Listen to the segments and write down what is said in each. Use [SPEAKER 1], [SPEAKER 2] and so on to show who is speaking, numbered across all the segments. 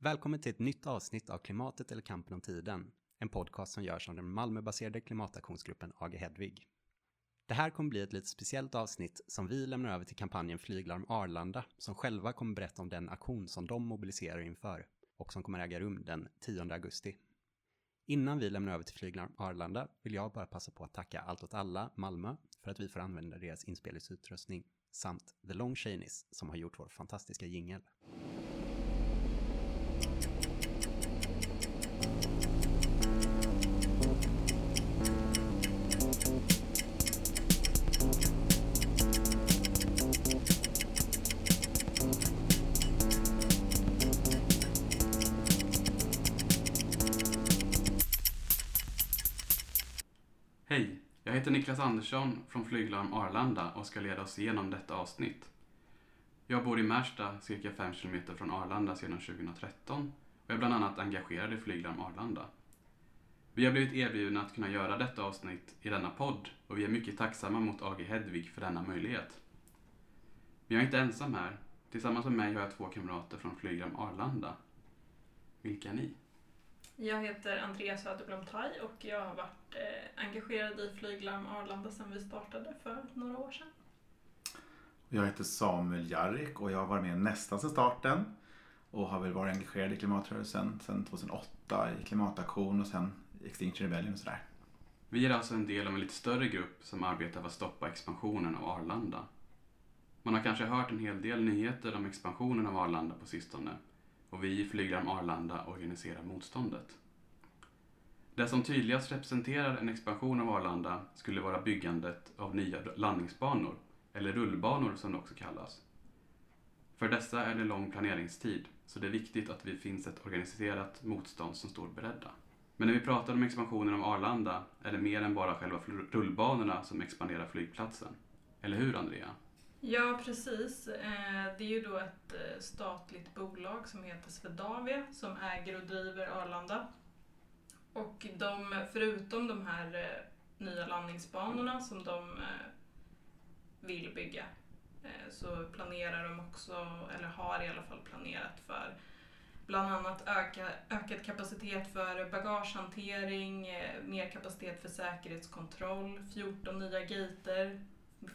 [SPEAKER 1] Välkommen till ett nytt avsnitt av Klimatet eller kampen om tiden. En podcast som görs av den Malmöbaserade klimataktionsgruppen AG Hedvig. Det här kommer bli ett lite speciellt avsnitt som vi lämnar över till kampanjen Flyglarm Arlanda som själva kommer berätta om den aktion som de mobiliserar inför och som kommer äga rum den 10 augusti. Innan vi lämnar över till Flyglarm Arlanda vill jag bara passa på att tacka Allt åt alla Malmö för att vi får använda deras inspelningsutrustning samt The Long Shanies som har gjort vår fantastiska jingel.
[SPEAKER 2] Niklas Andersson från Flyglarm Arlanda och ska leda oss igenom detta avsnitt. Jag bor i Märsta, cirka 5 km från Arlanda sedan 2013 och är bland annat engagerad i Flyglarm Arlanda. Vi har blivit erbjudna att kunna göra detta avsnitt i denna podd och vi är mycket tacksamma mot AG Hedvig för denna möjlighet. Men jag är inte ensam här. Tillsammans med mig har jag två kamrater från Flyglarm Arlanda. Vilka är ni?
[SPEAKER 3] Jag heter Andrea Söderblom Tai och jag har varit eh, engagerad i Flyglarm Arlanda sedan vi startade för några år sedan.
[SPEAKER 4] Jag heter Samuel Jarrik och jag har varit med nästan sedan starten. Och har väl varit engagerad i klimatrörelsen sedan 2008 i klimataktion och sen Extinction Rebellion och sådär.
[SPEAKER 2] Vi är alltså en del av en lite större grupp som arbetar för att stoppa expansionen av Arlanda. Man har kanske hört en hel del nyheter om expansionen av Arlanda på sistone och vi i Flyglarm Arlanda organiserar motståndet. Det som tydligast representerar en expansion av Arlanda skulle vara byggandet av nya landningsbanor, eller rullbanor som det också kallas. För dessa är det lång planeringstid, så det är viktigt att det finns ett organiserat motstånd som står beredda. Men när vi pratar om expansionen av Arlanda är det mer än bara själva rullbanorna som expanderar flygplatsen. Eller hur, Andrea?
[SPEAKER 3] Ja, precis. Eh, det är ju då ett eh, statligt bolag som heter Swedavia som äger och driver Arlanda. Och de, förutom de här eh, nya landningsbanorna som de vill bygga så planerar de också, eller har i alla fall planerat för bland annat öka, ökad kapacitet för bagagehantering, mer kapacitet för säkerhetskontroll, 14 nya gater,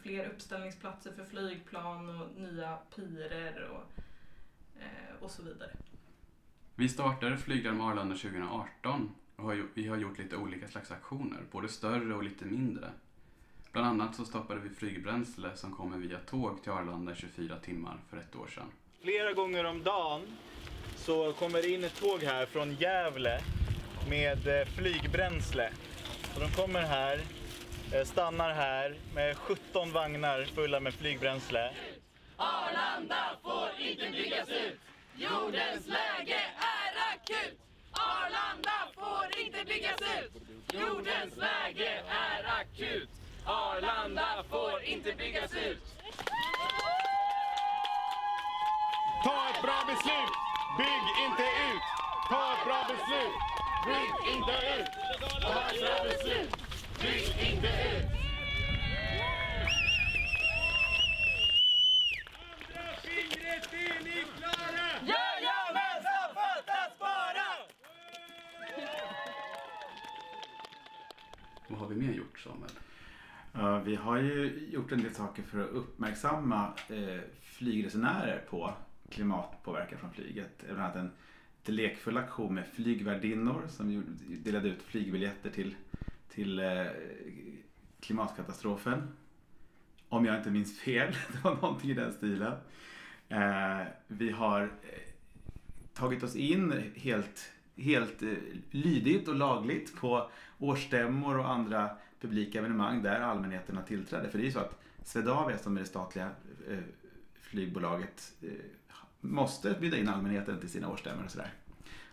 [SPEAKER 3] fler uppställningsplatser för flygplan och nya pirer och, eh, och så vidare.
[SPEAKER 2] Vi startade Flyglarm Arlanda 2018 och har, vi har gjort lite olika slags aktioner, både större och lite mindre. Bland annat så stoppade vi flygbränsle som kommer via tåg till Arlanda i 24 timmar för ett år sedan.
[SPEAKER 5] Flera gånger om dagen så kommer det in ett tåg här från Gävle med eh, flygbränsle. Och de kommer här, stannar här med 17 vagnar fulla med flygbränsle.
[SPEAKER 6] Arlanda får inte byggas ut! Jordens läge är akut! Arlanda får inte byggas ut! Jordens läge är akut! Arlanda får inte byggas ut!
[SPEAKER 5] Ta ett bra beslut! Bygg inte ut! Ta ett bra beslut!
[SPEAKER 6] Bygg inte ut! Ta ett bra beslut! Bygg inte ut! Jajamensan, fattas bara!
[SPEAKER 2] Vad har vi mer gjort, Samuel?
[SPEAKER 4] Uh, vi har ju gjort en del saker för att uppmärksamma uh, flygresenärer på klimatpåverkan från flyget. Bland annat en lite lekfull aktion med flygvärdinnor som delade ut flygbiljetter till, till eh, klimatkatastrofen. Om jag inte minns fel, det var någonting i den stilen. Eh, vi har eh, tagit oss in helt, helt eh, lydigt och lagligt på årsstämmor och andra publika evenemang där allmänheten har tillträde. För det är ju så att Swedavia som är det statliga eh, flygbolaget eh, måste bjuda in allmänheten till sina årsstämmor och sådär.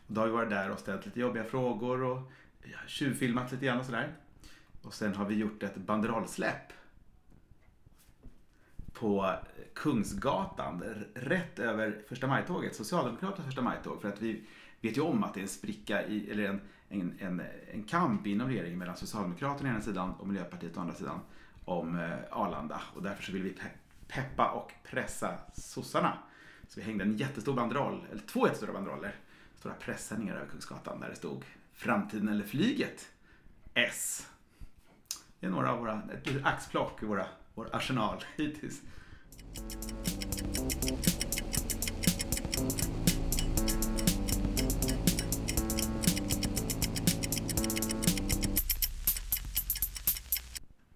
[SPEAKER 4] Och då har vi varit där och ställt lite jobbiga frågor och tjuvfilmat lite grann och sådär. Och sen har vi gjort ett banderollsläpp på Kungsgatan, rätt över första majtåget, Socialdemokraternas första majtåg. För att vi vet ju om att det är en spricka, i, eller en, en, en, en kamp inom regeringen mellan Socialdemokraterna å ena sidan och Miljöpartiet å andra sidan om eh, Arlanda. Och därför så vill vi pe- peppa och pressa sossarna. Så vi hängde en jättestor banderoll, eller två jättestora banderoller stora presenningar över Kungsgatan där det stod Framtiden eller flyget? S. Det är några av våra, ett axplock i våra, vår arsenal hittills.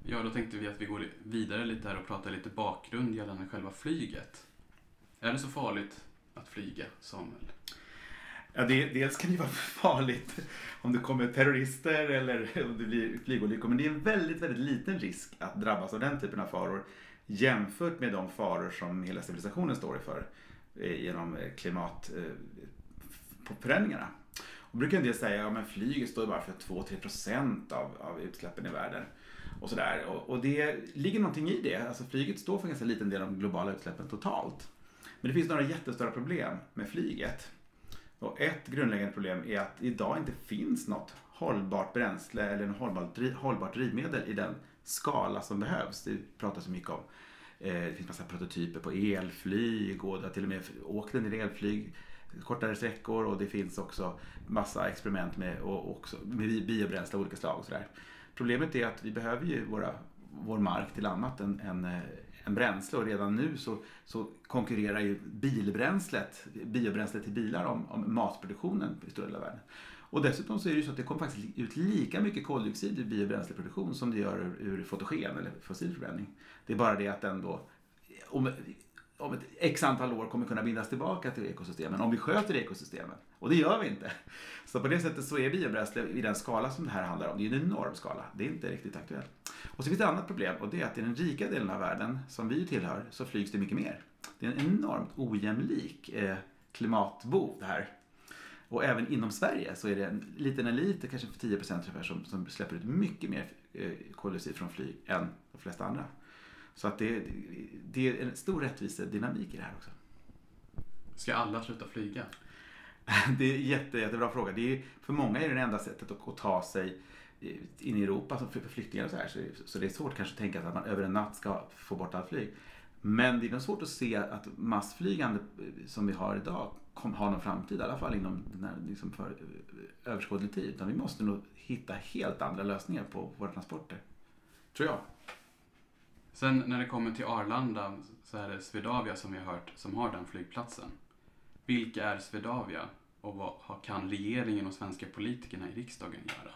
[SPEAKER 2] Ja, då tänkte vi att vi går vidare lite här och pratar lite bakgrund gällande själva flyget. Är det så farligt att flyga, Samuel?
[SPEAKER 4] Ja, det, dels kan det vara farligt om det kommer terrorister eller om det blir flygolyckor. Men det är en väldigt, väldigt liten risk att drabbas av den typen av faror jämfört med de faror som hela civilisationen står inför eh, genom eh, klimatförändringarna. Eh, och brukar en del säga att ja, flyget står bara för 2-3% av, av utsläppen i världen. Och, sådär. Och, och det ligger någonting i det. Alltså flyget står för en ganska liten del av de globala utsläppen totalt. Men det finns några jättestora problem med flyget. Och ett grundläggande problem är att det idag inte finns något hållbart bränsle eller en hållbart, hållbart drivmedel i den skala som behövs. Det pratas så mycket om. Eh, det finns massa prototyper på elflyg och det har till och med åkt en del elflyg kortare sträckor och det finns också massa experiment med, och också med biobränsle av olika slag. Och så där. Problemet är att vi behöver ju våra, vår mark till annat än, än, eh, än bränsle och redan nu så, så konkurrerar ju bilbränslet, biobränslet till bilar om, om matproduktionen i stora delar av världen. Och dessutom så är det ju så att det kommer faktiskt ut lika mycket koldioxid i biobränsleproduktion som det gör ur, ur fotogen eller fossil förbränning. Det är bara det att den då, om, om ett x antal år kommer kunna bindas tillbaka till ekosystemen om vi sköter ekosystemen. Och det gör vi inte. Så på det sättet så är biobränsle i den skala som det här handlar om, det är en enorm skala. Det är inte riktigt aktuellt. Och så finns det ett annat problem och det är att i den rika delen av världen som vi tillhör så flygs det mycket mer. Det är en enormt ojämlik eh, klimatbov det här. Och även inom Sverige så är det en liten elit, kanske 10 procent ungefär, som, som släpper ut mycket mer eh, koldioxid från flyg än de flesta andra. Så att det, det är en stor rättvisedynamik i det här också.
[SPEAKER 2] Ska alla sluta flyga?
[SPEAKER 4] Det är en jätte, jättebra fråga. Det är, för många är det det enda sättet att, att ta sig eh, in i Europa alltså för flyktingar och så här. Så, så det är svårt kanske att tänka sig att man över en natt ska få bort allt flyg. Men det är nog svårt att se att massflygande eh, som vi har idag kommer ha någon framtid, i alla fall inom den här, liksom för eh, överskådlig tid. Utan vi måste nog hitta helt andra lösningar på våra transporter. Tror jag.
[SPEAKER 2] Sen när det kommer till Arlanda så är det Swedavia som vi har hört som har den flygplatsen. Vilka är Swedavia och vad kan regeringen och svenska politikerna i riksdagen göra?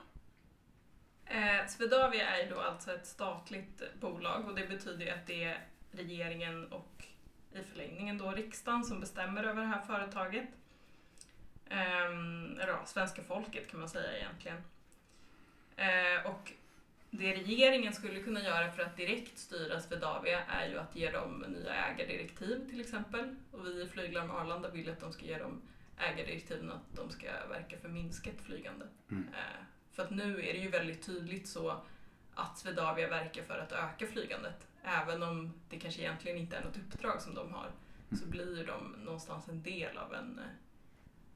[SPEAKER 3] Eh, Swedavia är då alltså ett statligt bolag och det betyder ju att det är regeringen och i förlängningen då riksdagen som bestämmer över det här företaget. Eh, eller ja, svenska folket kan man säga egentligen. Eh, och det regeringen skulle kunna göra för att direkt styra Swedavia är ju att ge dem nya ägardirektiv till exempel. Och vi i Flyglarm Arlanda vill att de ska ge dem ägardirektiven att de ska verka för minskat flygande.
[SPEAKER 4] Mm.
[SPEAKER 3] Eh, för att nu är det ju väldigt tydligt så att Swedavia verkar för att öka flygandet. Även om det kanske egentligen inte är något uppdrag som de har så blir de någonstans en del av en,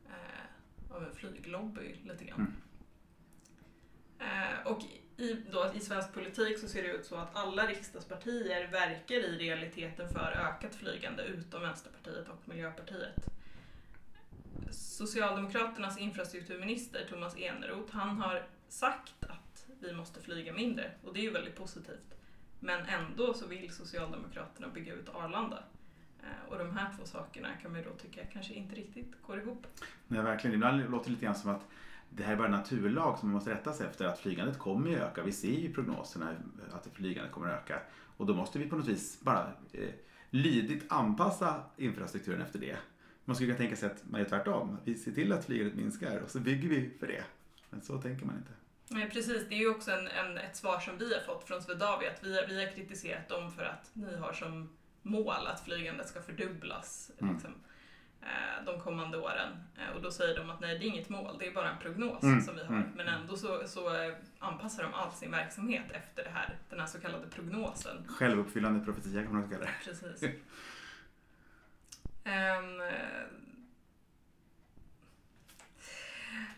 [SPEAKER 3] eh, av en flyglobby lite grann. Eh, och i, då, i svensk politik så ser det ut så att alla riksdagspartier verkar i realiteten för ökat flygande utom Vänsterpartiet och Miljöpartiet. Socialdemokraternas infrastrukturminister Thomas Eneroth, han har sagt att vi måste flyga mindre och det är ju väldigt positivt. Men ändå så vill Socialdemokraterna bygga ut Arlanda. Eh, och de här två sakerna kan man ju då tycka kanske inte riktigt går ihop.
[SPEAKER 4] Nej, verkligen. Ibland låter det lite grann som att det här är bara naturlag som man måste rätta sig efter. Att flygandet kommer ju öka. Vi ser ju i prognoserna att flygandet kommer att öka. Och då måste vi på något vis bara eh, lydigt anpassa infrastrukturen efter det. Man skulle kunna tänka sig att man gör tvärtom. Vi ser till att flygandet minskar och så bygger vi för det. Men så tänker man inte.
[SPEAKER 3] Nej, precis, det är ju också en, en, ett svar som vi har fått från Swedavia. Att vi, vi har kritiserat dem för att ni har som mål att flygandet ska fördubblas
[SPEAKER 4] Mm.
[SPEAKER 3] liksom, de kommande åren. Eh, och då säger de att nej, det är inget mål, det är bara en prognos
[SPEAKER 4] Mm,
[SPEAKER 3] som vi har.
[SPEAKER 4] mm,
[SPEAKER 3] Men ändå så, så eh, anpassar de all sin verksamhet efter det här, den här så kallade prognosen.
[SPEAKER 4] Självuppfyllande profetia kan man kalla det.
[SPEAKER 3] Precis. Ehm, eh,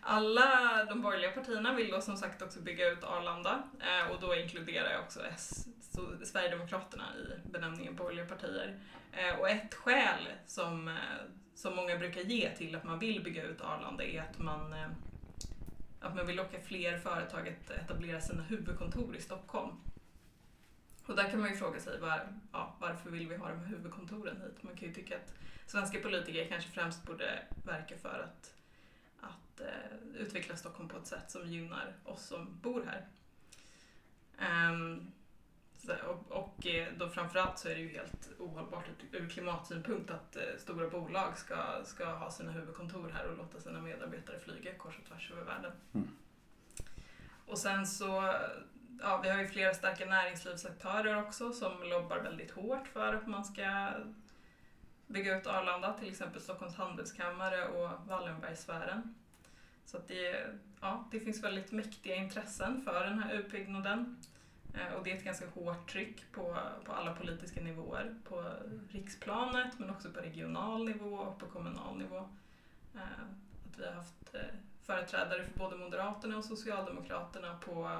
[SPEAKER 3] Alla de borgerliga partierna vill då som sagt också bygga ut Arlanda eh, och då inkluderar jag också S, så Sverigedemokraterna i benämningen borgerliga partier. Eh, och ett skäl som, eh, som många brukar ge till att man vill bygga ut Arlanda är att man, eh, att man vill locka fler företag att etablera sina huvudkontor i Stockholm. Och där kan man ju fråga sig var, ja, varför vill vi ha de här huvudkontoren hit? Man kan ju tycka att svenska politiker kanske främst borde verka för att, att eh, utveckla Stockholm på ett sätt som gynnar oss som bor här. Um, och, och eh, då framförallt så är det ju helt ohållbart ur- klimatsynpunkt att eh, stora bolag ska, ska ha sina huvudkontor här och låta sina medarbetare flyga kors och tvärs över världen.
[SPEAKER 4] Mm.
[SPEAKER 3] Och sen så, ja vi har ju flera starka näringslivsaktörer också som lobbar väldigt hårt för att man ska bygga ut Arlanda, till exempel Stockholms handelskammare och Wallenbergsfären. Så det, ja, det finns väldigt mäktiga intressen för den här utbyggnaden. Eh, Och det är ett ganska hårt tryck på, på alla politiska nivåer. På riksplanet men också på regional nivå och på kommunal nivå. Eh, Att vi har haft eh, företrädare för både Moderaterna och Socialdemokraterna på,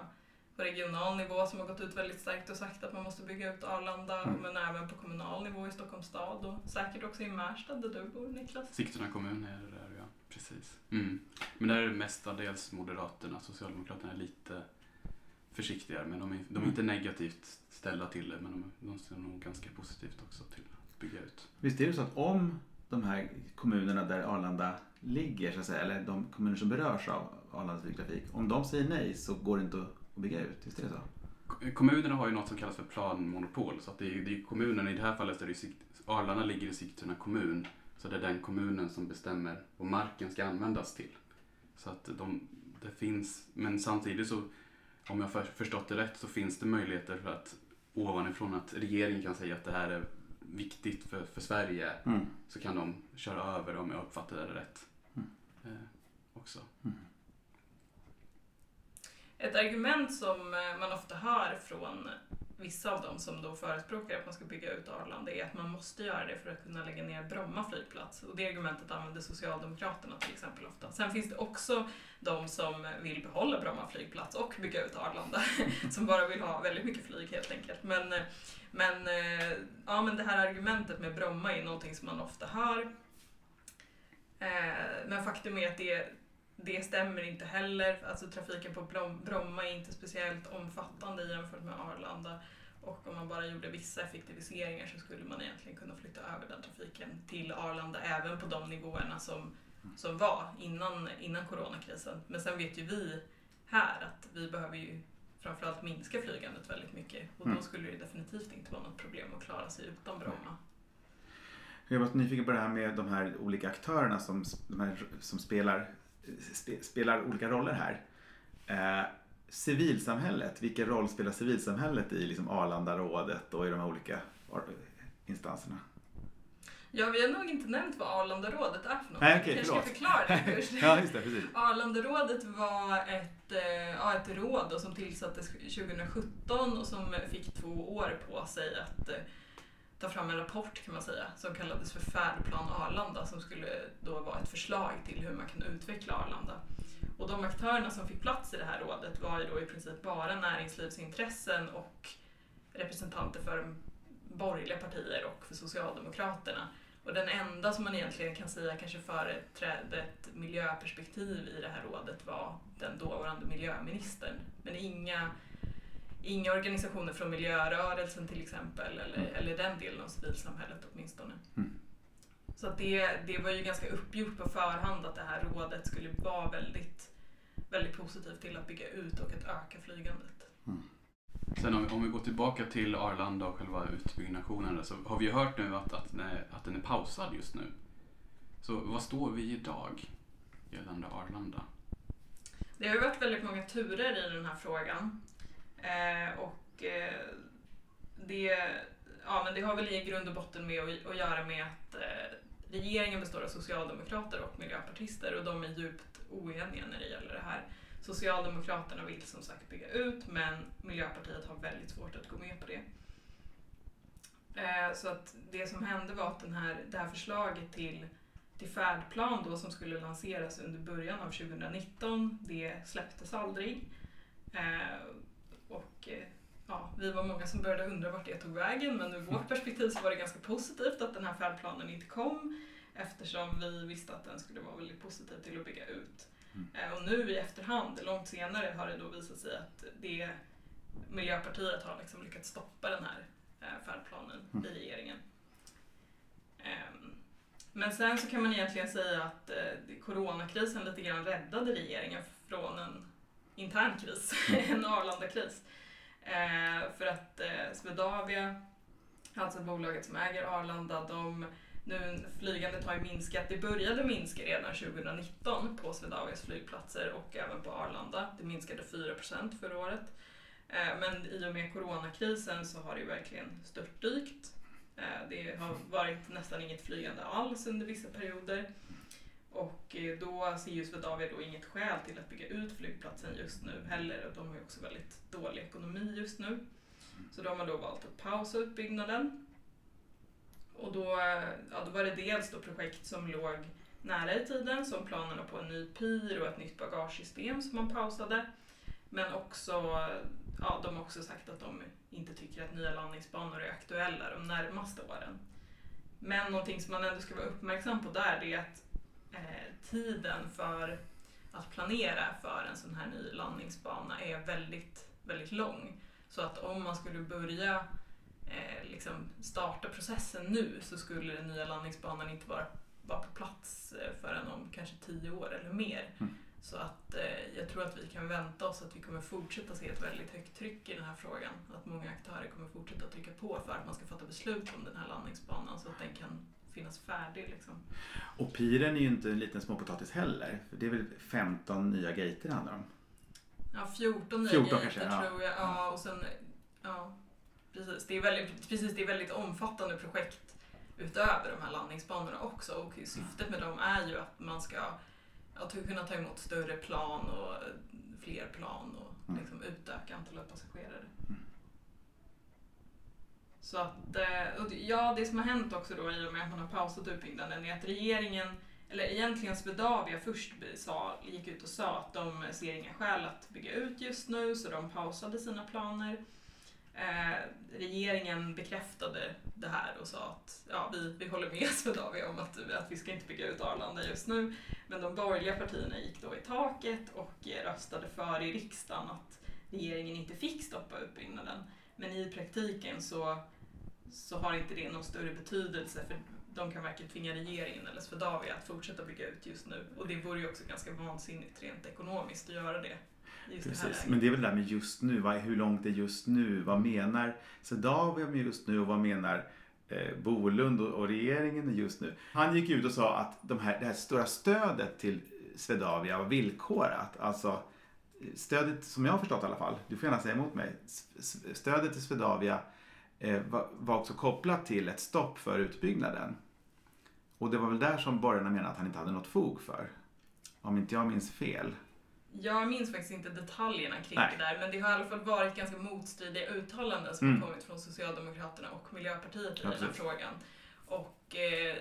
[SPEAKER 3] på regional nivå som har gått ut väldigt starkt och sagt att man måste bygga ut Arlanda
[SPEAKER 4] Mm.
[SPEAKER 3] men även på kommunal nivå i Stockholms stad och säkert också i Märsta där du bor Niklas.
[SPEAKER 2] Sigtuna kommun är det där, ja. Precis. Mm. Men där är det mestadels Moderaterna, Socialdemokraterna är lite försiktigare. Men de är, de är inte negativt ställda till det, men de, de ser nog ganska positivt också till att bygga ut.
[SPEAKER 4] Visst är det så att om de här kommunerna där Arlanda ligger, så att säga, eller de kommuner som berörs av Arlandas flygtrafik, om de säger nej så går det inte att bygga ut? Visst är det så?
[SPEAKER 2] Kommunerna har ju något som kallas för planmonopol. Så att det är, det är kommunen, i det här fallet är det Sikt- Arlanda ligger i Sigtuna kommun. Så det är den kommunen som bestämmer vad marken ska användas till. Så att de, det finns, men samtidigt så, om jag för, förstått det rätt, så finns det möjligheter för att ovanifrån att regeringen kan säga att det här är viktigt för, för Sverige.
[SPEAKER 4] Mm.
[SPEAKER 2] Så kan de köra över om jag uppfattar det rätt.
[SPEAKER 4] Mm.
[SPEAKER 2] Eh, också.
[SPEAKER 3] Ett argument som eh, man ofta hör från vissa av dem som då förespråkar att man ska bygga ut Arlanda är att man måste göra det för att kunna lägga ner Bromma flygplats. Och det argumentet använder Socialdemokraterna till exempel ofta. Sen finns det också de som vill behålla Bromma flygplats och bygga ut Arlanda. som bara vill ha väldigt mycket flyg helt enkelt. Men, men, eh, ja, men det här argumentet med Bromma är någonting som man ofta hör. Eh, men faktum är att det det stämmer inte heller. Alltså trafiken på Brom- Bromma är inte speciellt omfattande jämfört med Arlanda. Och om man bara gjorde vissa effektiviseringar så skulle man egentligen kunna flytta över den trafiken till Arlanda även på de nivåerna som, som var innan, innan coronakrisen. Men sen vet ju vi här att vi behöver ju framförallt minska flygandet väldigt mycket och då
[SPEAKER 4] Mm.
[SPEAKER 3] skulle det definitivt inte vara något problem att klara sig utan Bromma.
[SPEAKER 4] Jag var nyfiken på det här med de här olika aktörerna som, som spelar, spe, spelar olika roller här. Eh, civilsamhället, vilken roll spelar civilsamhället i liksom Arlandarådet och i de här olika instanserna?
[SPEAKER 3] Ja, vi har nog inte nämnt vad Arlandarådet är för något.
[SPEAKER 4] Nej,
[SPEAKER 3] Vi kanske ska förklara det först.
[SPEAKER 4] ja, just det, precis.
[SPEAKER 3] Arlandarådet var ett, eh, ja, ett råd då som tillsattes 2017 och som fick två år på sig att eh, ta fram en rapport kan man säga som kallades för Färdplan Arlanda som skulle då vara ett förslag till hur man kan utveckla Arlanda. Och de aktörerna som fick plats i det här rådet var ju då i princip bara näringslivsintressen och representanter för borgerliga partier och för Socialdemokraterna. Och den enda som man egentligen kan säga kanske företrädde ett miljöperspektiv i det här rådet var den dåvarande miljöministern. Men inga, inga organisationer från miljörörelsen till exempel, eller,
[SPEAKER 4] Mm.
[SPEAKER 3] eller den delen av civilsamhället åtminstone.
[SPEAKER 4] Mm.
[SPEAKER 3] Så det, det var ju ganska uppgjort på förhand att det här rådet skulle vara väldigt, väldigt positivt till att bygga ut och att öka flygandet.
[SPEAKER 2] Sen om, om vi går tillbaka till Arlanda och själva utbyggnationen där, så har vi hört nu att, att, nej, att den är pausad just nu. Så vad står vi idag gällande Arlanda?
[SPEAKER 3] Det har ju varit väldigt många turer i den här frågan. Eh, och eh, det, ja, men det har väl i grund och botten med att, att göra med att eh, regeringen består av socialdemokrater och miljöpartister och de är djupt oeniga när det gäller det här. Socialdemokraterna vill som sagt bygga ut men Miljöpartiet har väldigt svårt att gå med på det. Eh, så att det som hände var att den här, det här förslaget till till färdplan då som skulle lanseras under början av 2019, det släpptes aldrig. Eh, och eh, ja, vi var många som började undra vart det tog vägen men ur vårt perspektiv så var det ganska positivt att den här färdplanen inte kom eftersom vi visste att den skulle vara väldigt positiv till att bygga ut.
[SPEAKER 4] Mm.
[SPEAKER 3] Eh, och nu i efterhand, långt senare, har det då visat sig att det Miljöpartiet har liksom lyckats stoppa den här eh, färdplanen
[SPEAKER 4] Mm.
[SPEAKER 3] i regeringen. Ehm, Men sen så kan man egentligen säga att coronakrisen lite grann räddade regeringen från en intern kris, en Arlanda-kris. Eh, för att eh, Swedavia, alltså bolaget som äger Arlanda, de nu flygandet har ju minskat. Det började minska redan 2019 på Swedavias flygplatser och även på Arlanda. Det minskade 4% förra året. Eh, Men i och med coronakrisen så har det ju verkligen störtdykt. Eh, Det har varit nästan inget flygande alls under vissa perioder. Och eh, då ser ju Swedavia då inget skäl till att bygga ut flygplatsen just nu heller. Och de har ju också väldigt dålig ekonomi just nu. Så de har då valt att pausa utbyggnaden. Och då, eh, ja, då var det dels då projekt som låg nära i tiden, som planerna på en ny PIR och ett nytt bagagesystem som man pausade. Men också, ja, de har också sagt att de inte tycker att nya landningsbanor är aktuella de närmaste åren. Men någonting som man ändå ska vara uppmärksam på där är att eh, tiden för att planera för en sån här ny landningsbana är väldigt, väldigt lång. Så att om man skulle börja eh, liksom starta processen nu så skulle den nya landningsbanan inte vara, vara på plats eh, förrän om kanske tio år eller mer.
[SPEAKER 4] Mm.
[SPEAKER 3] Så att eh, jag tror att vi kan vänta oss att vi kommer fortsätta se ett väldigt högt tryck i den här frågan. Att många aktörer kommer fortsätta trycka på för att man ska fatta beslut om den här landningsbanan så att den kan finnas färdig. Liksom.
[SPEAKER 4] Och piren är ju inte en liten småpotatis heller. Det är väl 15 nya gater det handlar om.
[SPEAKER 3] Ja, 14 nya
[SPEAKER 4] 14
[SPEAKER 3] gater
[SPEAKER 4] kanske, ja.
[SPEAKER 3] tror jag. Ja, och sen, ja, precis. Det är väldigt, precis, det är väldigt omfattande projekt utöver de här landningsbanorna också. Och syftet med dem är ju att man ska ja, ta- kunna ta emot större plan och fler plan och
[SPEAKER 4] Mm.
[SPEAKER 3] liksom utöka antalet passagerare.
[SPEAKER 4] Mm.
[SPEAKER 3] Så att, eh, det- ja, det som har hänt också då i och med att man har pausat utbyggnaden är att regeringen, eller egentligen Swedavia först sa, gick ut och sa att de ser inga skäl att bygga ut just nu så de pausade sina planer. Eh, regeringen bekräftade det här och sa att ja, vi, vi håller med Swedavia om att, att vi ska inte bygga ut Arlanda just nu. Men de borgerliga partierna gick då i taket och eh, röstade för i riksdagen att regeringen inte fick stoppa utbyggnaden. Men i praktiken så, så har inte det någon större betydelse för de kan varken tvinga regeringen eller Swedavia att fortsätta bygga ut just nu. Och det vore ju också ganska vansinnigt rent ekonomiskt att göra det. det
[SPEAKER 4] Precis.
[SPEAKER 3] läget.
[SPEAKER 4] Men det är väl det där med just nu. Vad, hur långt är just nu? Vad menar Swedavia med just nu och vad menar eh, Bolund och, och regeringen just nu? Han gick ut och sa att de här, det här stora stödet till Swedavia var villkorat. Alltså stödet, som jag har förstått i alla fall, du får gärna säga emot mig. Stödet till Swedavia eh, var, var också kopplat till ett stopp för utbyggnaden. Och det var väl där som borgarna menade att han inte hade något fog för. Om inte jag minns fel.
[SPEAKER 3] Jag minns faktiskt inte detaljerna kring
[SPEAKER 4] Nej.
[SPEAKER 3] det där, men det har i alla fall varit ganska motstridiga uttalanden som
[SPEAKER 4] Mm.
[SPEAKER 3] har kommit från Socialdemokraterna och Miljöpartiet i
[SPEAKER 4] Ja,
[SPEAKER 3] den här frågan. Och eh,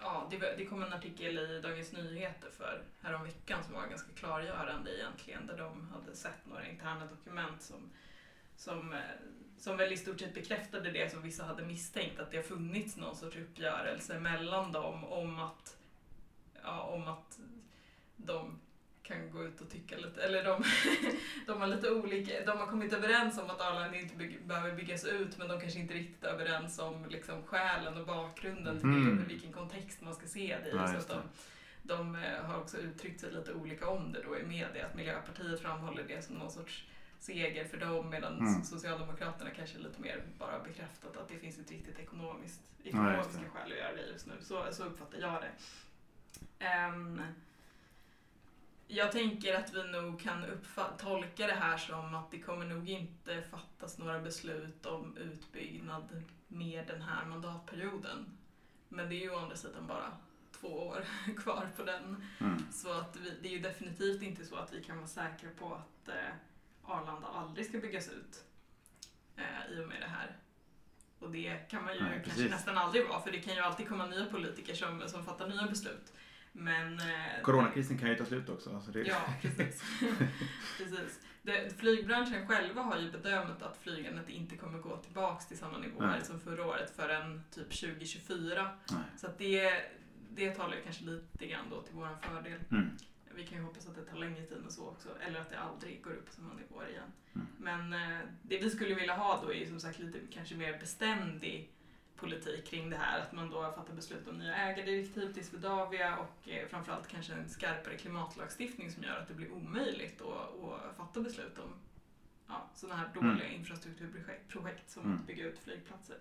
[SPEAKER 3] ja, det, det kom en artikel i Dagens Nyheter för häromveckan som var ganska klargörande egentligen, där de hade sett några interna dokument som, som, eh, som väl i stort sett bekräftade det som vissa hade misstänkt, att det har funnits någon sorts uppgörelse mellan dem om att, ja, om att de kan gå ut och tycka lite, eller de, de har lite olika, de har kommit överens om att Arlanda inte bygg, behöver byggas ut men de kanske inte riktigt är överens om liksom skälen och bakgrunden till det, vilken kontext man ska se det i.
[SPEAKER 4] Ja,
[SPEAKER 3] så de, de eh, har också uttryckt sig lite olika om det då i media, att Miljöpartiet framhåller det som någon sorts seger för dem medan
[SPEAKER 4] Mm.
[SPEAKER 3] Socialdemokraterna kanske lite mer bara bekräftat att det finns ett riktigt ekonomiskt,
[SPEAKER 4] Ja,
[SPEAKER 3] ekonomiska
[SPEAKER 4] det.
[SPEAKER 3] skäl att göra det just nu. Så, så uppfattar jag det. Ehm, jag tänker att vi nog kan tolka det här som att det kommer nog inte fattas några beslut om utbyggnad med den här mandatperioden. Men det är ju å andra sidan bara två år kvar på den.
[SPEAKER 4] Mm.
[SPEAKER 3] Så att vi, det är ju definitivt inte så att vi kan vara säkra på att eh, Arlanda aldrig ska byggas ut eh, i och med det här. Och det kan man ju
[SPEAKER 4] Nej,
[SPEAKER 3] kanske nästan aldrig vara för det kan ju alltid komma nya politiker som, som fattar nya beslut. Men... eh,
[SPEAKER 4] Coronakrisen kan ju ta slut också. Alltså det...
[SPEAKER 3] Ja, precis. precis. Det, flygbranschen själva har ju bedömt att flygandet inte kommer gå tillbaks till samma nivåer
[SPEAKER 4] Nej.
[SPEAKER 3] som förra året förrän typ 2024.
[SPEAKER 4] Nej.
[SPEAKER 3] Så att det, det talar ju kanske lite grann då till vår fördel.
[SPEAKER 4] Mm.
[SPEAKER 3] Vi kan ju hoppas att det tar längre tid än så också, eller att det aldrig går upp på samma nivåer igen.
[SPEAKER 4] Mm.
[SPEAKER 3] Men eh, det vi skulle vilja ha då är ju som sagt lite kanske mer beständig politik kring det här. Att man då fattar beslut om nya ägardirektiv till Swedavia och eh, framförallt kanske en skarpare klimatlagstiftning som gör att det blir omöjligt att, att fatta beslut om ja, sådana här dåliga
[SPEAKER 4] Mm.
[SPEAKER 3] infrastrukturprojekt projekt som
[SPEAKER 4] Mm.
[SPEAKER 3] att bygga ut flygplatser.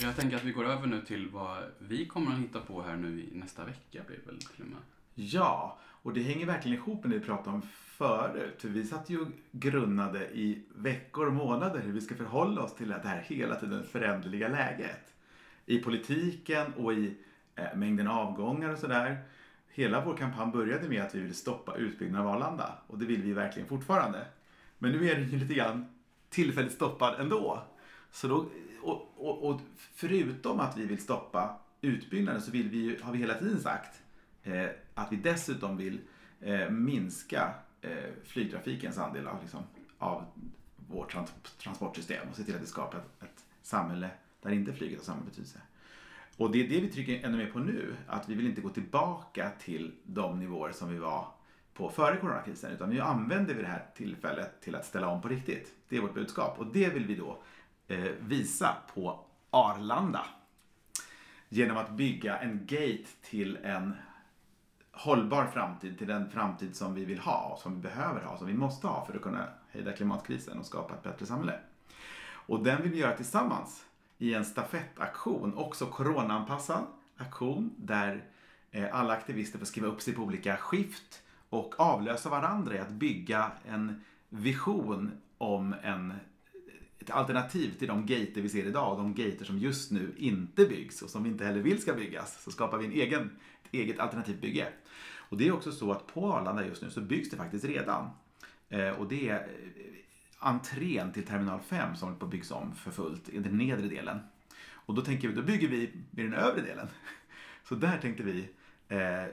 [SPEAKER 2] Jag tänker att vi går över nu till vad vi kommer att hitta på här nu i nästa vecka blir väl till och med.
[SPEAKER 4] Ja, och det hänger verkligen ihop med det vi pratade om förut. För vi satt ju och grunnade i veckor och månader hur vi ska förhålla oss till det här hela tiden föränderliga läget. I politiken och i eh, mängden avgångar och sådär. Hela vår kampanj började med att vi ville stoppa utbyggnaden av Arlanda. Och det vill vi verkligen fortfarande. Men nu är den ju lite grann tillfälligt stoppad ändå. Så då, och, och, och förutom att vi vill stoppa utbyggnaden så vill vi ju, har vi hela tiden sagt eh, att vi dessutom vill eh, minska eh, flygtrafikens andel av, liksom, av vårt trans transportsystem och se till att det skapar ett, ett samhälle där inte flyget har samma betydelse. Och det är det vi trycker ännu mer på nu, att vi vill inte gå tillbaka till de nivåer som vi var på före coronakrisen, utan nu använder vi det här tillfället till att ställa om på riktigt. Det är vårt budskap och det vill vi då eh, Eh, visa på Arlanda. Genom att bygga en gate till en hållbar framtid, till den framtid som vi vill ha, som vi behöver ha, som vi måste ha för att kunna hejda klimatkrisen och skapa ett bättre samhälle. Och den vill vi göra tillsammans i en stafettaktion, också coronaanpassad aktion där eh, alla aktivister får skriva upp sig på olika skift och avlösa varandra i att bygga en vision om en, ett alternativ till de gater vi ser idag och de gater som just nu inte byggs och som vi inte heller vill ska byggas. Så skapar vi en egen, ett eget alternativt bygge. Och det är också så att på Arlanda just nu så byggs det faktiskt redan. Eh, och det är eh, entrén till terminal 5 som håller på att byggas om för fullt i den nedre delen. Och då tänker vi, då bygger vi i den övre delen. Så där tänkte vi eh,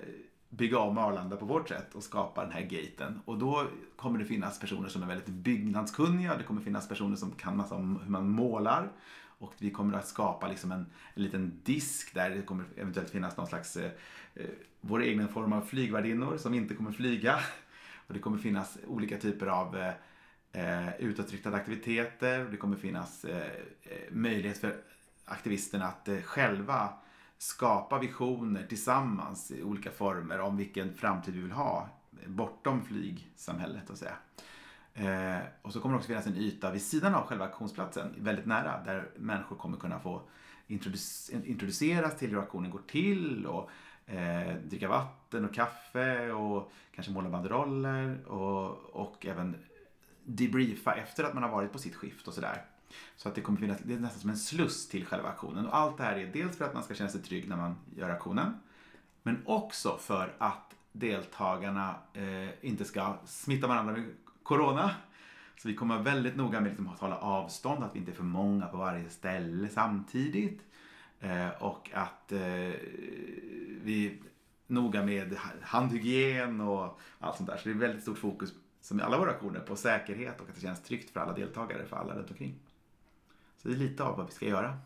[SPEAKER 4] bygga om Arlanda på vårt sätt och skapa den här gaten. Och då kommer det finnas personer som är väldigt byggnadskunniga. Det kommer finnas personer som kan massa om hur man målar. Och vi kommer att skapa liksom en, en liten disk där det kommer eventuellt finnas någon slags eh, eh vår egen form av flygvärdinnor som inte kommer flyga. Och det kommer finnas olika typer av eh, eh, utåtriktade aktiviteter. Det kommer finnas eh, eh, möjlighet för aktivisterna att eh, själva skapa visioner tillsammans i olika former om vilken framtid vi vill ha bortom flygsamhället. Och, så. Eh, och så kommer det också finnas en yta vid sidan av själva auktionsplatsen, väldigt nära, där människor kommer kunna få introduc- introduceras till hur auktionen går till och eh, dricka vatten och kaffe och kanske måla banderoller och, och även debriefa efter att man har varit på sitt skift och sådär. Så att det kommer finnas, det är nästan som en sluss till själva aktionen. Och allt det här är dels för att man ska känna sig trygg när man gör aktionen. Men också för att deltagarna eh, inte ska smitta varandra med corona. Så vi kommer vara väldigt noga med liksom att hålla avstånd, att vi inte är för många på varje ställe samtidigt. Eh, och att eh, vi är noga med handhygien och allt sånt där. Så det är väldigt stort fokus, som i alla våra aktioner, på säkerhet och att det känns tryggt för alla deltagare, för alla runt omkring. Så det är lite av vad vi ska göra.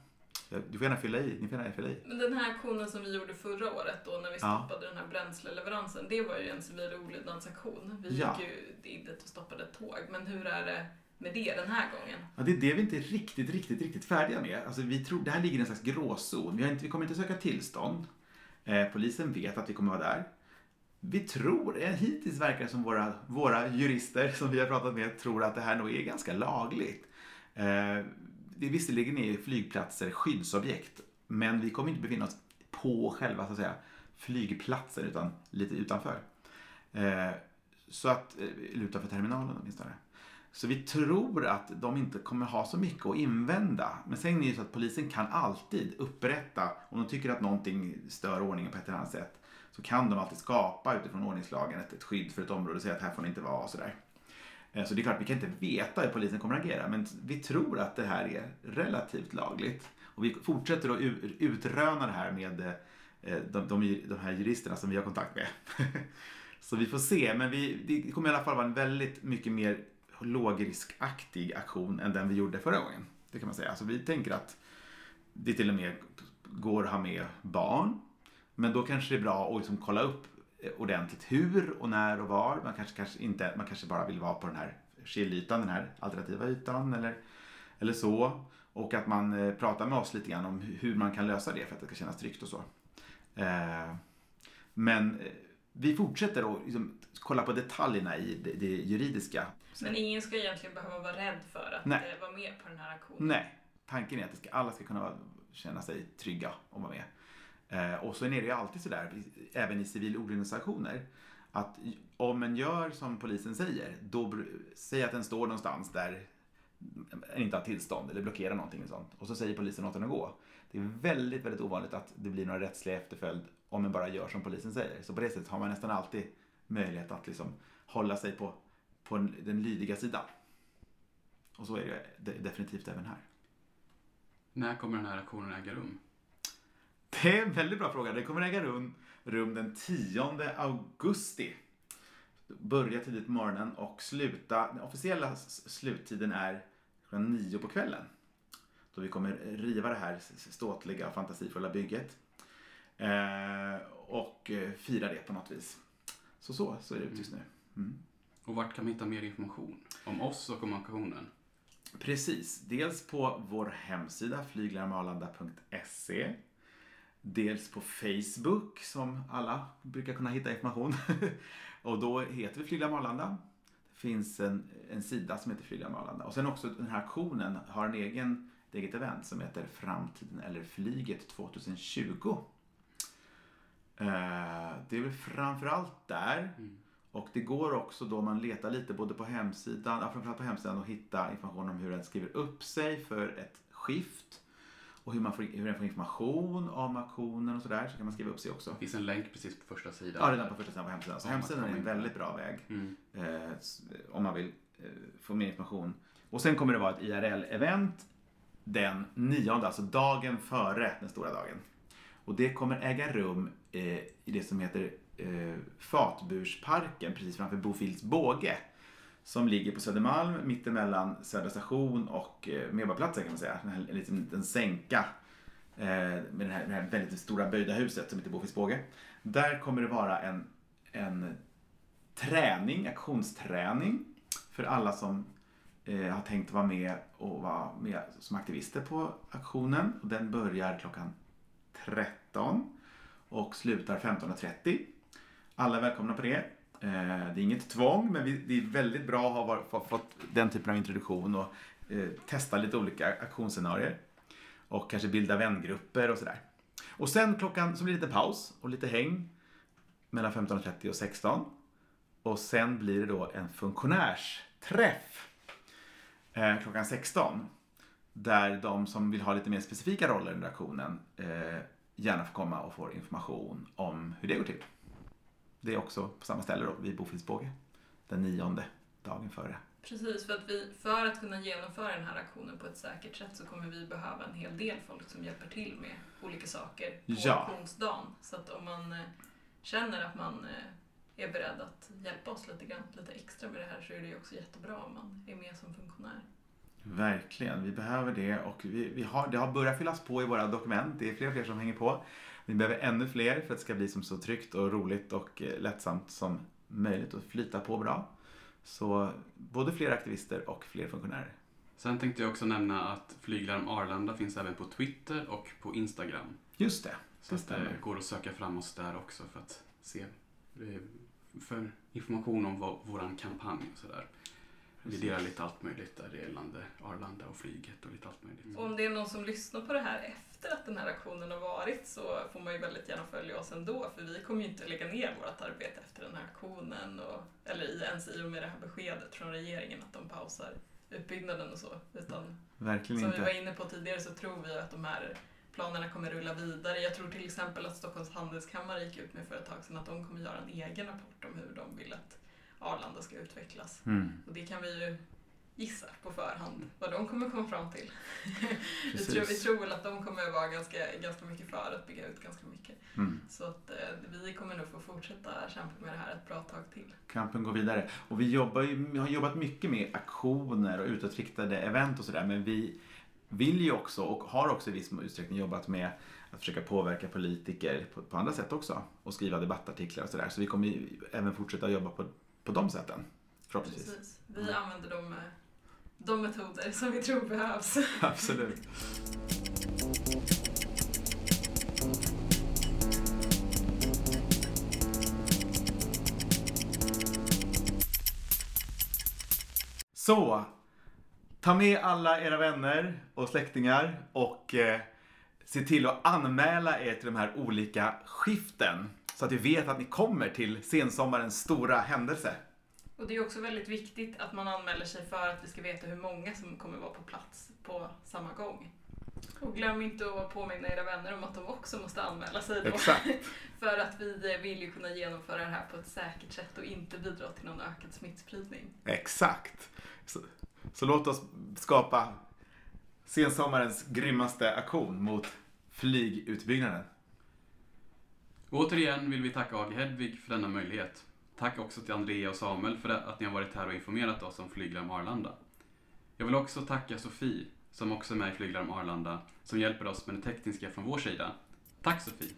[SPEAKER 4] Du får gärna fylla i, ni får gärna fylla i.
[SPEAKER 3] Men den här aktionen som vi gjorde förra året då när vi
[SPEAKER 4] Ja.
[SPEAKER 3] stoppade den här bränsleleveransen, det var ju en civil olydnadsaktion. Vi
[SPEAKER 4] Ja.
[SPEAKER 3] gick ju dit och stoppade ett tåg. Men hur är det med det den här gången?
[SPEAKER 4] Ja, det är det vi inte är riktigt, riktigt, riktigt färdiga med. Alltså, vi tror, det här ligger i en slags gråzon. Vi, inte, vi kommer inte söka tillstånd. Eh, polisen vet att vi kommer vara där. Vi tror, eh, hittills verkar det som våra, våra jurister som vi har pratat med tror att det här nog är ganska lagligt. Eh, vi visserligen är flygplatser skyddsobjekt, men vi kommer inte befinna oss på själva så att säga, flygplatsen utan lite utanför. Eh, så att, eh, eller utanför terminalen åtminstone. Så vi tror att de inte kommer ha så mycket att invända. Men sen är det ju så att polisen kan alltid upprätta, om de tycker att någonting stör ordningen på ett eller annat sätt, så kan de alltid skapa utifrån ordningslagen ett, ett skydd för ett område och säga att här får ni inte vara och sådär. Eh, så det är klart, vi kan inte veta hur polisen kommer att agera, men vi tror att det här är relativt lagligt. Och vi fortsätter att utröna det här med eh, de, de, de här juristerna som vi har kontakt med. Så vi får se, men vi, det kommer i alla fall vara en väldigt mycket mer lågriskaktig aktion än den vi gjorde förra gången. Det kan man säga. Alltså vi tänker att det till och med går att ha med barn. Men då kanske det är bra att liksom kolla upp ordentligt hur och när och var. Man kanske, kanske, inte, man kanske bara vill vara på den här skillytan, den här alternativa ytan eller, eller så. Och att man eh, pratar med oss lite grann om hu- hur man kan lösa det för att det ska kännas tryggt och så. Eh, men eh, vi fortsätter att liksom kolla på detaljerna i det, det juridiska.
[SPEAKER 3] Men ingen ska egentligen behöva vara rädd för att
[SPEAKER 4] Nej.
[SPEAKER 3] eh, vara med på den här aktionen.
[SPEAKER 4] Nej, tanken är att ska, alla ska kunna vara- känna sig trygga och vara med. Eh, och så är det ju alltid sådär, även i civilorganisationer, att om en gör som polisen säger, då säg att den står någonstans där den inte har tillstånd eller blockerar någonting och sånt. Och så säger polisen åt den att gå. Det är väldigt, väldigt ovanligt att det blir några rättsliga efterföljd om man bara gör som polisen säger. Så på det sättet har man nästan alltid möjlighet att liksom hålla sig på, på den lydiga sidan. Och så är det ju definitivt även här.
[SPEAKER 2] När kommer den här aktionen äga rum?
[SPEAKER 4] Det är en väldigt bra fråga. Det kommer äga rum, rum den 10 augusti. Börja tidigt på morgonen och sluta. Den officiella sluttiden är klockan nio på kvällen. Då vi kommer riva det här ståtliga och fantasifulla bygget. Eh, och eh, fira det på något vis. Så så, så är det ut just nu. Mm.
[SPEAKER 2] Och vart kan vi hitta mer information? Om oss och om aktionen?
[SPEAKER 4] Precis. Dels på vår hemsida flyglarmarlanda.se. Dels på Facebook som alla brukar kunna hitta information. och då heter vi Flyglarm Arlanda. Det finns en, en sida som heter Flyglarm Arlanda. Och sen också den här aktionen har en egen, ett eget event som heter Framtiden eller Flyget 2020. Eh, det är väl framförallt där. Och det går också då man letar lite både på hemsidan, ja, framförallt på hemsidan, att hitta information om hur den skriver upp sig för ett skift. Och hur, man får, hur den får information om aktionen och sådär. Så kan man skriva upp sig också.
[SPEAKER 2] Det finns en länk precis på första sidan.
[SPEAKER 4] Ja, redan på första sidan på hemsidan. Så
[SPEAKER 2] Ja, man
[SPEAKER 4] hemsidan är en väldigt bra väg.
[SPEAKER 2] Mm.
[SPEAKER 4] Eh, s- om man vill eh, få mer information. Och sen kommer det vara ett IRL-event den nionde, alltså dagen före den stora dagen. Och det kommer äga rum eh, i det som heter eh, Fatbursparken precis framför Bofils båge. Som ligger på Södermalm mittemellan Södra station och eh, Medborgarplatsen kan man säga. En, liten, liten sänka eh, med det här, det här väldigt stora böjda huset som heter Bofils båge. Där kommer det vara en, en träning, aktionsträning för alla som eh, har tänkt vara med och vara med som aktivister på aktionen. Och den börjar klockan 13 och slutar 15.30. Alla är välkomna på det. Eh, det är inget tvång, men vi, det är väldigt bra att ha var, få- fått den typen av introduktion och eh, testa lite olika aktionsscenarier. Och kanske bilda vängrupper och sådär. Och sen klockan så blir det lite paus och lite häng mellan 15.30 och 16. Och sen blir det då en funktionärsträff eh, klockan 16. Där de som vill ha lite mer specifika roller under aktionen eh, gärna får komma och få information om hur det går till. Det är också på samma ställe då, vid Bofilsbåge. Den nionde dagen före.
[SPEAKER 3] Precis, för att, vi, för att kunna genomföra den här aktionen på ett säkert sätt så kommer vi behöva en hel del folk som hjälper till med olika saker på
[SPEAKER 4] Ja.
[SPEAKER 3] auktionsdagen. Så att om man eh, känner att man eh, är beredd att hjälpa oss lite grann, lite extra med det här så är det ju också jättebra om man är med som funktionär.
[SPEAKER 4] Verkligen, vi behöver det och vi, vi har, det har börjat fyllas på i våra dokument. Det är fler och fler som hänger på. Vi behöver ännu fler för att det ska bli som så tryggt och roligt och eh, lättsamt som möjligt och flyta på bra. Så både fler aktivister och fler funktionärer.
[SPEAKER 2] Sen tänkte jag också nämna att Flyglarm Arlanda finns även på Twitter och på Instagram.
[SPEAKER 4] Just det.
[SPEAKER 2] Så
[SPEAKER 4] Det
[SPEAKER 2] det
[SPEAKER 4] stämmer.
[SPEAKER 2] går att söka fram oss där också för att se eh, för information om vår, kampanj och sådär. Vi delar lite allt möjligt där gällande Arlanda och flyget och lite allt möjligt.
[SPEAKER 3] Och om det är någon som lyssnar på det här efter att den här aktionen har varit så får man ju väldigt gärna följa oss ändå för vi kommer ju inte lägga ner vårt arbete efter den här aktionen och, eller i- ens i och med det här beskedet från regeringen att de pausar utbyggnaden och så. Utan
[SPEAKER 4] Verkligen
[SPEAKER 3] som vi var
[SPEAKER 4] inte.
[SPEAKER 3] inne på tidigare så tror vi att de här planerna kommer rulla vidare. Jag tror till exempel att Stockholms handelskammare gick ut med för ett tag sedan att de kommer göra en egen rapport om hur de vill att Arlanda ska utvecklas.
[SPEAKER 4] Mm.
[SPEAKER 3] Och det kan vi ju gissa på förhand vad de kommer komma fram till. vi, tror, vi tror väl att de kommer vara ganska, ganska mycket för att bygga ut ganska mycket.
[SPEAKER 4] Mm.
[SPEAKER 3] Så att eh, vi kommer nog få fortsätta kämpa med det här ett bra tag till.
[SPEAKER 4] Kampen går vidare. Och vi, jobbar vi har jobbat mycket med aktioner och utåtriktade event och sådär. Men vi vill ju också och har också i viss utsträckning jobbat med att försöka påverka politiker på, på andra sätt också. Och skriva debattartiklar och sådär. Så vi kommer ju även fortsätta jobba på, på de sätten. Förhoppningsvis.
[SPEAKER 3] Precis. Vi använder de, eh, de metoder som vi tror behövs.
[SPEAKER 4] Absolut. Så, ta med alla era vänner och släktingar och eh, se till att anmäla er till de här olika skiften så att vi vet att ni kommer till sensommarens stora händelse.
[SPEAKER 3] Och det är också väldigt viktigt att man anmäler sig för att vi ska veta hur många som kommer vara på plats på samma gång. Och glöm inte att påminna era vänner om att de också måste anmäla sig då. För att vi eh, vill ju kunna genomföra det här på ett säkert sätt och inte bidra till någon ökad smittspridning.
[SPEAKER 4] Exakt. Så, så låt oss skapa sensommarens grymmaste aktion mot flygutbyggnaden.
[SPEAKER 2] Återigen vill vi tacka AG Hedvig för denna möjlighet. Tack också till Andrea och Samuel för att ni har varit här och informerat oss om Flyglarm Arlanda. Jag vill också tacka Sofie, som också är med i Flyglarm Arlanda, som hjälper oss med det tekniska från vår sida. Tack Sofie!